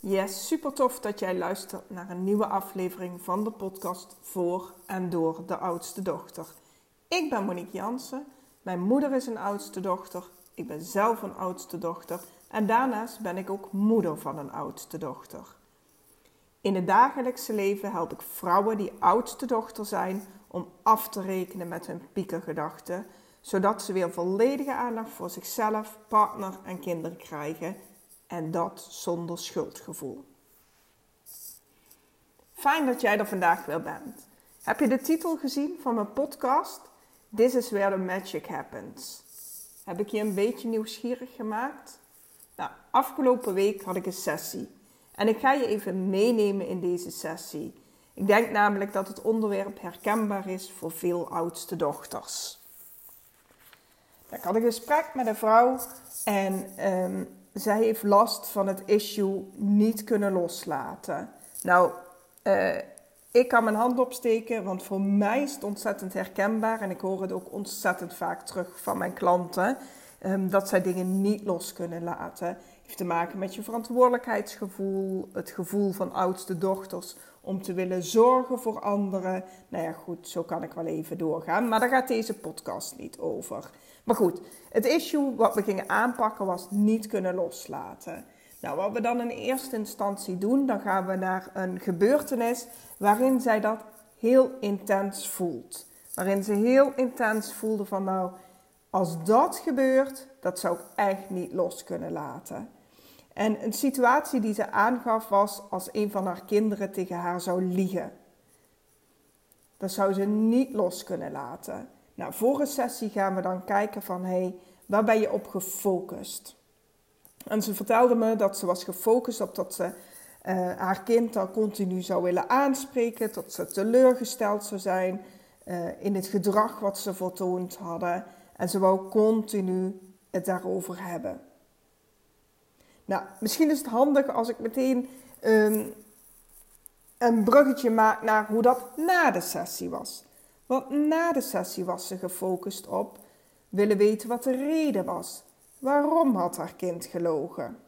Yes, super tof dat jij luistert naar een nieuwe aflevering van de podcast Voor en Door de Oudste Dochter. Ik ben Monique Jansen, mijn moeder is een oudste dochter, ik ben zelf een oudste dochter en daarnaast ben ik ook moeder van een oudste dochter. In het dagelijkse leven help ik vrouwen die oudste dochter zijn om af te rekenen met hun piekergedachten, zodat ze weer volledige aandacht voor zichzelf, partner en kinderen krijgen en dat zonder schuldgevoel. Fijn dat jij er vandaag weer bent. Heb je de titel gezien van mijn podcast? This is where the magic happens. Heb ik je een beetje nieuwsgierig gemaakt? Nou, afgelopen week had ik een sessie. En ik ga je even meenemen in deze sessie. Ik denk namelijk dat het onderwerp herkenbaar is voor veel oudste dochters. Ik had een gesprek met een vrouw en ehm, zij heeft last van het issue niet kunnen loslaten. Nou, uh, ik kan mijn hand opsteken, want voor mij is het ontzettend herkenbaar en ik hoor het ook ontzettend vaak terug van mijn klanten. Um, dat zij dingen niet los kunnen laten. Heeft te maken met je verantwoordelijkheidsgevoel, het gevoel van oudste dochters om te willen zorgen voor anderen. Nou ja, goed, zo kan ik wel even doorgaan, maar daar gaat deze podcast niet over. Maar goed, het issue wat we gingen aanpakken was niet kunnen loslaten. Nou, wat we dan in eerste instantie doen, dan gaan we naar een gebeurtenis waarin zij dat heel intens voelt. Waarin ze heel intens voelde van nou, als dat gebeurt, dat zou ik echt niet los kunnen laten. En een situatie die ze aangaf was als een van haar kinderen tegen haar zou liegen. Dat zou ze niet los kunnen laten. Nou, voor een sessie gaan we dan kijken van hé, hey, waar ben je op gefocust? En ze vertelde me dat ze was gefocust op dat ze uh, haar kind al continu zou willen aanspreken, dat ze teleurgesteld zou zijn uh, in het gedrag wat ze vertoond hadden. En ze wou continu het daarover hebben. Nou, misschien is het handig als ik meteen um, een bruggetje maak naar hoe dat na de sessie was. Want na de sessie was ze gefocust op willen weten wat de reden was. Waarom had haar kind gelogen?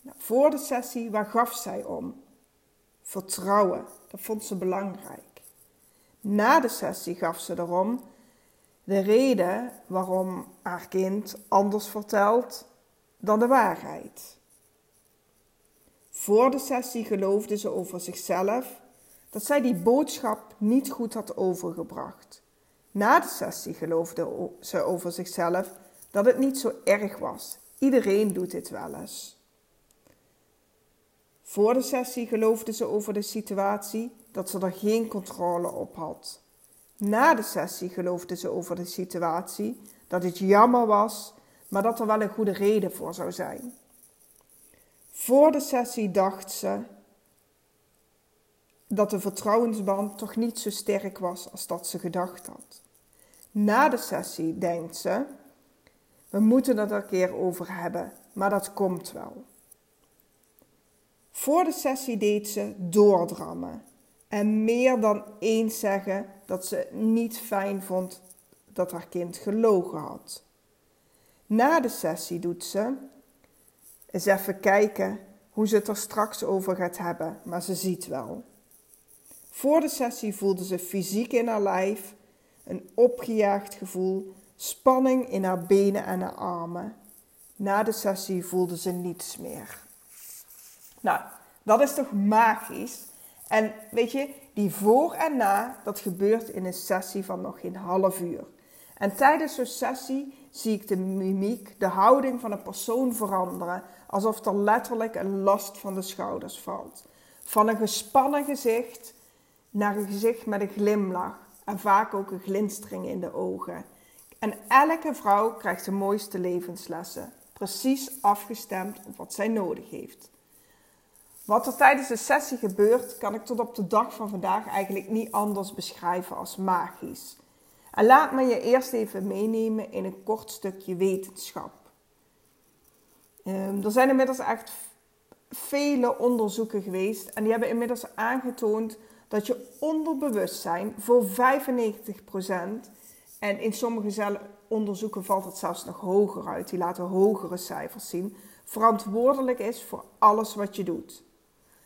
Nou, voor de sessie, waar gaf zij om? Vertrouwen, dat vond ze belangrijk. Na de sessie gaf ze erom de reden waarom haar kind anders vertelt dan de waarheid. Voor de sessie geloofde ze over zichzelf dat zij die boodschap niet goed had overgebracht. Na de sessie geloofde ze over zichzelf dat het niet zo erg was. Iedereen doet dit wel eens. Voor de sessie geloofde ze over de situatie dat ze er geen controle op had. Na de sessie geloofde ze over de situatie dat het jammer was, maar dat er wel een goede reden voor zou zijn. Voor de sessie dacht ze dat de vertrouwensband toch niet zo sterk was als dat ze gedacht had. Na de sessie denkt ze: we moeten het er een keer over hebben, maar dat komt wel. Voor de sessie deed ze doordrammen en meer dan eens zeggen dat ze niet fijn vond dat haar kind gelogen had. Na de sessie doet ze eens even kijken hoe ze het er straks over gaat hebben, maar ze ziet wel. Voor de sessie voelde ze fysiek in haar lijf een opgejaagd gevoel, spanning in haar benen en haar armen. Na de sessie voelde ze niets meer. Nou, dat is toch magisch? En weet je, die voor en na, dat gebeurt in een sessie van nog geen half uur. En tijdens zo'n sessie zie ik de mimiek, de houding van een persoon veranderen, alsof er letterlijk een last van de schouders valt. Van een gespannen gezicht naar een gezicht met een glimlach en vaak ook een glinstering in de ogen. En elke vrouw krijgt de mooiste levenslessen, precies afgestemd op wat zij nodig heeft. Wat er tijdens de sessie gebeurt, kan ik tot op de dag van vandaag eigenlijk niet anders beschrijven als magisch. En laat me je eerst even meenemen in een kort stukje wetenschap. Um, er zijn inmiddels echt vele onderzoeken geweest en die hebben inmiddels aangetoond dat je onderbewustzijn voor 95% en in sommige onderzoeken valt het zelfs nog hoger uit, die laten hogere cijfers zien, verantwoordelijk is voor alles wat je doet.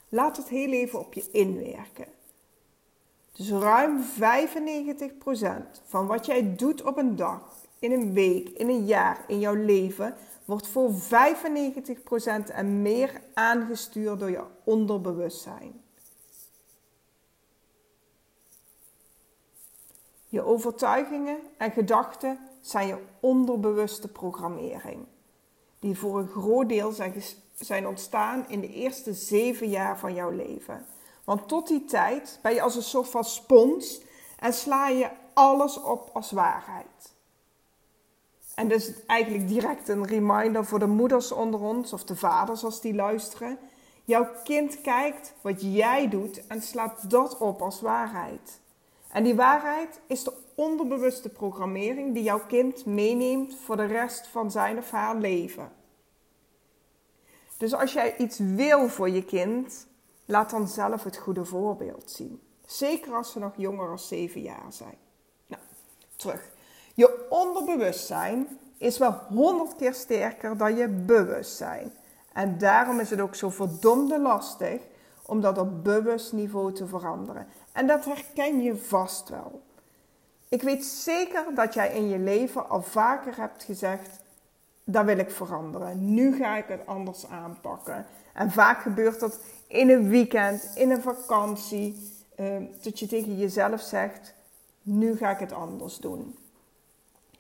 Laat het heel even op je inwerken. Dus ruim 95% van wat jij doet op een dag, in een week, in een jaar, in jouw leven, wordt voor 95% en meer aangestuurd door je onderbewustzijn. Je overtuigingen en gedachten zijn je onderbewuste programmering, die voor een groot deel zijn, ontstaan in de eerste zeven jaar van jouw leven. Want tot die tijd ben je als een soort van spons en sla je alles op als waarheid. En dus eigenlijk direct een reminder voor de moeders onder ons of de vaders als die luisteren. Jouw kind kijkt wat jij doet en slaat dat op als waarheid. En die waarheid is de onderbewuste programmering die jouw kind meeneemt voor de rest van zijn of haar leven. Dus als jij iets wil voor je kind, laat dan zelf het goede voorbeeld zien. Zeker als ze nog jonger dan 7 jaar zijn. Nou, terug. Je onderbewustzijn is wel 100 keer sterker dan je bewustzijn. En daarom is het ook zo verdomde lastig om dat op bewust niveau te veranderen. En dat herken je vast wel. Ik weet zeker dat jij in je leven al vaker hebt gezegd: dat wil ik veranderen. Nu ga ik het anders aanpakken. En vaak gebeurt dat in een weekend, in een vakantie, uh, dat je tegen jezelf zegt: nu ga ik het anders doen.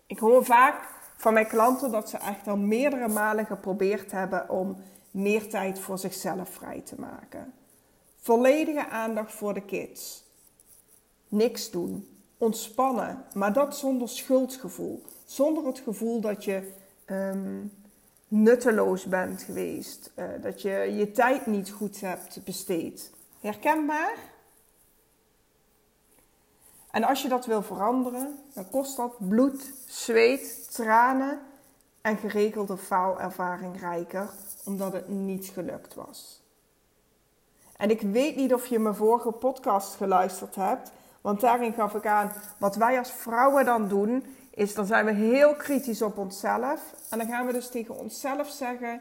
Ik hoor vaak van mijn klanten dat ze echt al meerdere malen geprobeerd hebben om meer tijd voor zichzelf vrij te maken. Volledige aandacht voor de kids. Niks doen. Ontspannen, maar dat zonder schuldgevoel. Zonder het gevoel dat je Ehm, nutteloos bent geweest. Uh, dat je je tijd niet goed hebt besteed. Herkenbaar? En als je dat wil veranderen, dan kost dat bloed, zweet, tranen en geregelde faalervaring rijker, omdat het niet gelukt was. En ik weet niet of je mijn vorige podcast geluisterd hebt, want daarin gaf ik aan wat wij als vrouwen dan doen, is dan zijn we heel kritisch op onszelf. En dan gaan we dus tegen onszelf zeggen: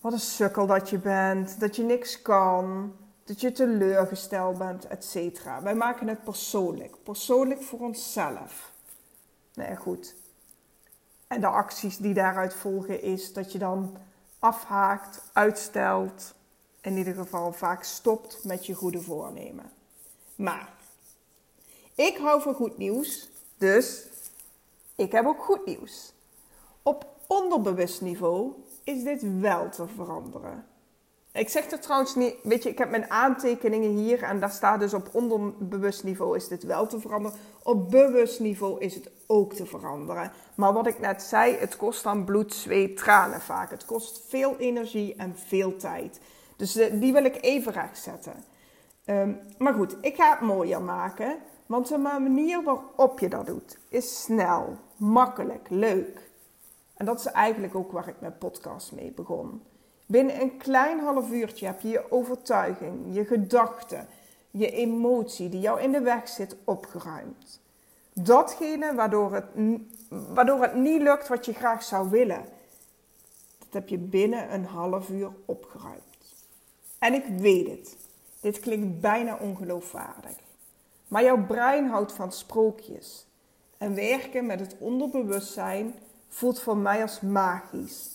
wat een sukkel dat je bent, dat je niks kan, dat je teleurgesteld bent, etc. Wij maken het persoonlijk, persoonlijk voor onszelf. Nee, goed. En de acties die daaruit volgen is dat je dan afhaakt, uitstelt, in ieder geval vaak stopt met je goede voornemen. Maar ik hou van goed nieuws, dus ik heb ook goed nieuws. Op onderbewust niveau is dit wel te veranderen. Ik zeg er trouwens niet, weet je, ik heb mijn aantekeningen hier en daar staat dus op onderbewust niveau is dit wel te veranderen. Op bewust niveau is het ook te veranderen. Maar wat ik net zei, het kost dan bloed, zweet, tranen vaak. Het kost veel energie en veel tijd. Dus die wil ik even rechtzetten. Um, maar goed, ik ga het mooier maken. Want de manier waarop je dat doet is snel, makkelijk, leuk. En dat is eigenlijk ook waar ik mijn podcast mee begon. Binnen een klein half uurtje heb je je overtuiging, je gedachten, je emotie die jou in de weg zit opgeruimd. Datgene waardoor het, waardoor het niet lukt wat je graag zou willen, dat heb je binnen een half uur opgeruimd. En ik weet het, dit klinkt bijna ongeloofwaardig. Maar jouw brein houdt van sprookjes. En werken met het onderbewustzijn voelt voor mij als magisch.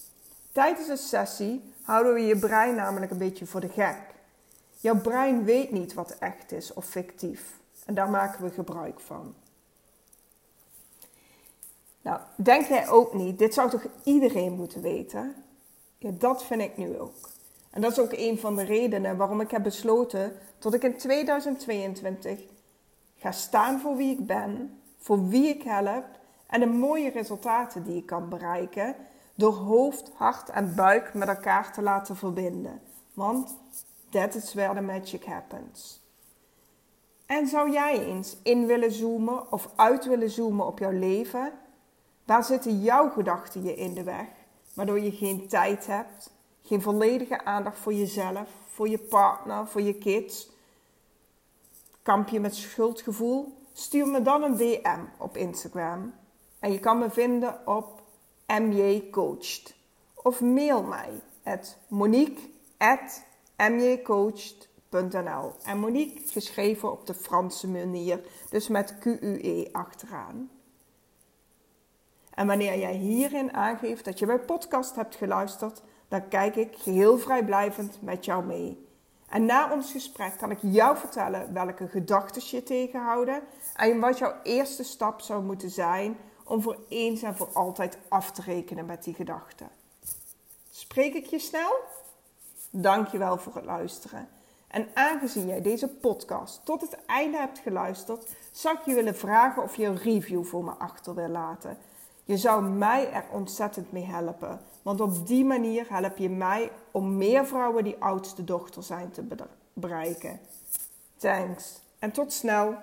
Tijdens een sessie houden we je brein namelijk een beetje voor de gek. Jouw brein weet niet wat echt is of fictief. En daar maken we gebruik van. Nou, denk jij ook niet, dit zou toch iedereen moeten weten? Ja, dat vind ik nu ook. En dat is ook een van de redenen waarom ik heb besloten dat ik in 2022 ga staan voor wie ik ben, voor wie ik help en de mooie resultaten die ik kan bereiken door hoofd, hart en buik met elkaar te laten verbinden. Want that is where the magic happens. En zou jij eens in willen zoomen of uit willen zoomen op jouw leven? Waar zitten jouw gedachten je in de weg, waardoor je geen tijd hebt, geen volledige aandacht voor jezelf, voor je partner, voor je kids? Kamp je met schuldgevoel? Stuur me dan een DM op Instagram. En je kan me vinden op MJ Coached. of mail mij at monique.mjcoached.nl En Monique geschreven op de Franse manier, dus met Q-U-E achteraan. En wanneer jij hierin aangeeft dat je mijn podcast hebt geluisterd, dan kijk ik geheel vrijblijvend met jou mee. En na ons gesprek kan ik jou vertellen welke gedachten je tegenhouden en wat jouw eerste stap zou moeten zijn om voor eens en voor altijd af te rekenen met die gedachten. Spreek ik je snel? Dankjewel voor het luisteren. En aangezien jij deze podcast tot het einde hebt geluisterd, zou ik je willen vragen of je een review voor me achter wil laten. Je zou mij er ontzettend mee helpen, want op die manier help je mij om meer vrouwen die oudste dochter zijn te bereiken. Thanks en tot snel.